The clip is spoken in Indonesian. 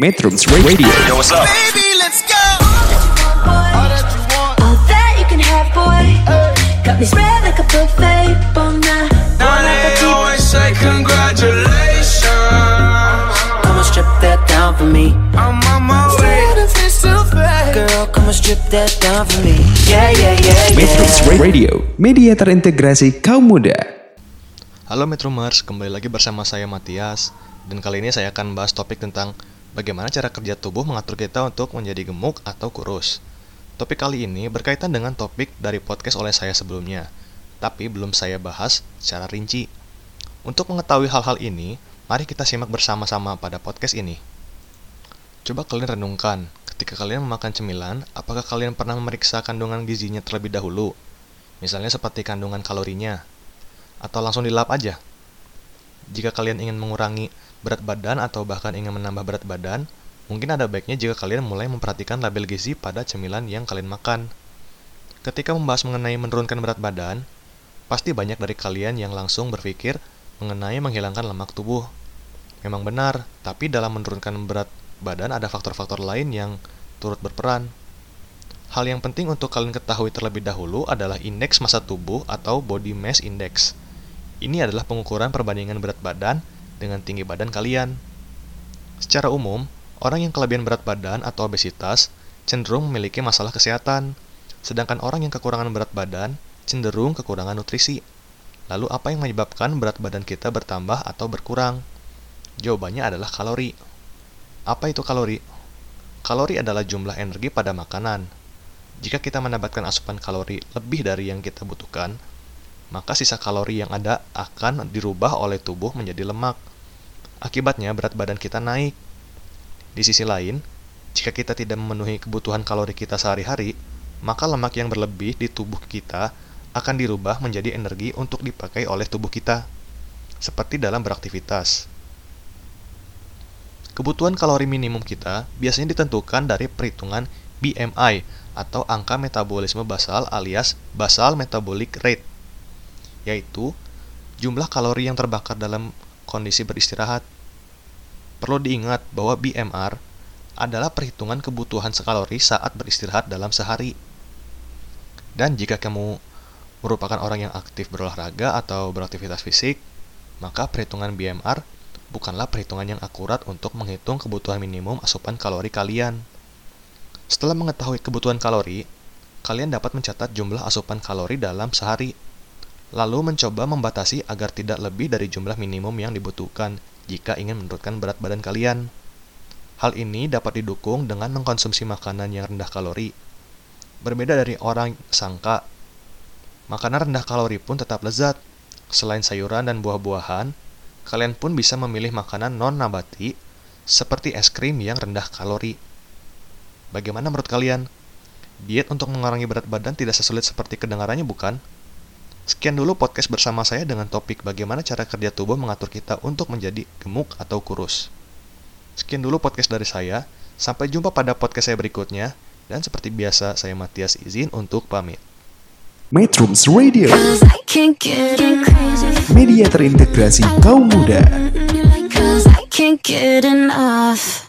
Metrums Radio Yo, what's up? Baby, let's go. All that you can have, boy. Got me spread like a buffet. Bon night. Now they always say congratulations. Come and strip that down for me. I'm on my way. Girl, come and strip that down for me. Yeah, yeah, yeah, Metrums yeah. Radio Media terintegrasi kaum muda Halo Metromers, kembali lagi bersama saya Matias Dan kali ini saya akan bahas topik tentang Bagaimana cara kerja tubuh mengatur kita untuk menjadi gemuk atau kurus Topik kali ini berkaitan dengan topik dari podcast oleh saya sebelumnya Tapi belum saya bahas secara rinci Untuk mengetahui hal-hal ini, mari kita simak bersama-sama pada podcast ini Coba kalian renungkan, ketika kalian memakan cemilan, apakah kalian pernah memeriksa kandungan gizinya terlebih dahulu? Misalnya seperti kandungan kalorinya, atau langsung dilap aja. Jika kalian ingin mengurangi berat badan atau bahkan ingin menambah berat badan, mungkin ada baiknya jika kalian mulai memperhatikan label gizi pada cemilan yang kalian makan. Ketika membahas mengenai menurunkan berat badan, pasti banyak dari kalian yang langsung berpikir mengenai menghilangkan lemak tubuh. Memang benar, tapi dalam menurunkan berat badan ada faktor-faktor lain yang turut berperan. Hal yang penting untuk kalian ketahui terlebih dahulu adalah indeks massa tubuh atau body mass index. Ini adalah pengukuran perbandingan berat badan dengan tinggi badan kalian. Secara umum, orang yang kelebihan berat badan atau obesitas cenderung memiliki masalah kesehatan, sedangkan orang yang kekurangan berat badan cenderung kekurangan nutrisi. Lalu apa yang menyebabkan berat badan kita bertambah atau berkurang? Jawabannya adalah kalori. Apa itu kalori? Kalori adalah jumlah energi pada makanan. Jika kita mendapatkan asupan kalori lebih dari yang kita butuhkan, maka sisa kalori yang ada akan dirubah oleh tubuh menjadi lemak. Akibatnya berat badan kita naik. Di sisi lain, jika kita tidak memenuhi kebutuhan kalori kita sehari-hari, maka lemak yang berlebih di tubuh kita akan dirubah menjadi energi untuk dipakai oleh tubuh kita, seperti dalam beraktivitas. Kebutuhan kalori minimum kita biasanya ditentukan dari perhitungan BMI atau angka metabolisme basal alias basal metabolic rate yaitu jumlah kalori yang terbakar dalam kondisi beristirahat. Perlu diingat bahwa BMR adalah perhitungan kebutuhan sekalori saat beristirahat dalam sehari. Dan jika kamu merupakan orang yang aktif berolahraga atau beraktivitas fisik, maka perhitungan BMR bukanlah perhitungan yang akurat untuk menghitung kebutuhan minimum asupan kalori kalian. Setelah mengetahui kebutuhan kalori, kalian dapat mencatat jumlah asupan kalori dalam sehari lalu mencoba membatasi agar tidak lebih dari jumlah minimum yang dibutuhkan jika ingin menurunkan berat badan kalian. Hal ini dapat didukung dengan mengkonsumsi makanan yang rendah kalori. Berbeda dari orang sangka, makanan rendah kalori pun tetap lezat. Selain sayuran dan buah-buahan, kalian pun bisa memilih makanan non-nabati seperti es krim yang rendah kalori. Bagaimana menurut kalian? Diet untuk mengurangi berat badan tidak sesulit seperti kedengarannya bukan? Sekian dulu podcast bersama saya dengan topik bagaimana cara kerja tubuh mengatur kita untuk menjadi gemuk atau kurus. Sekian dulu podcast dari saya, sampai jumpa pada podcast saya berikutnya, dan seperti biasa saya Matias izin untuk pamit. Metrums Radio. Media terintegrasi kaum muda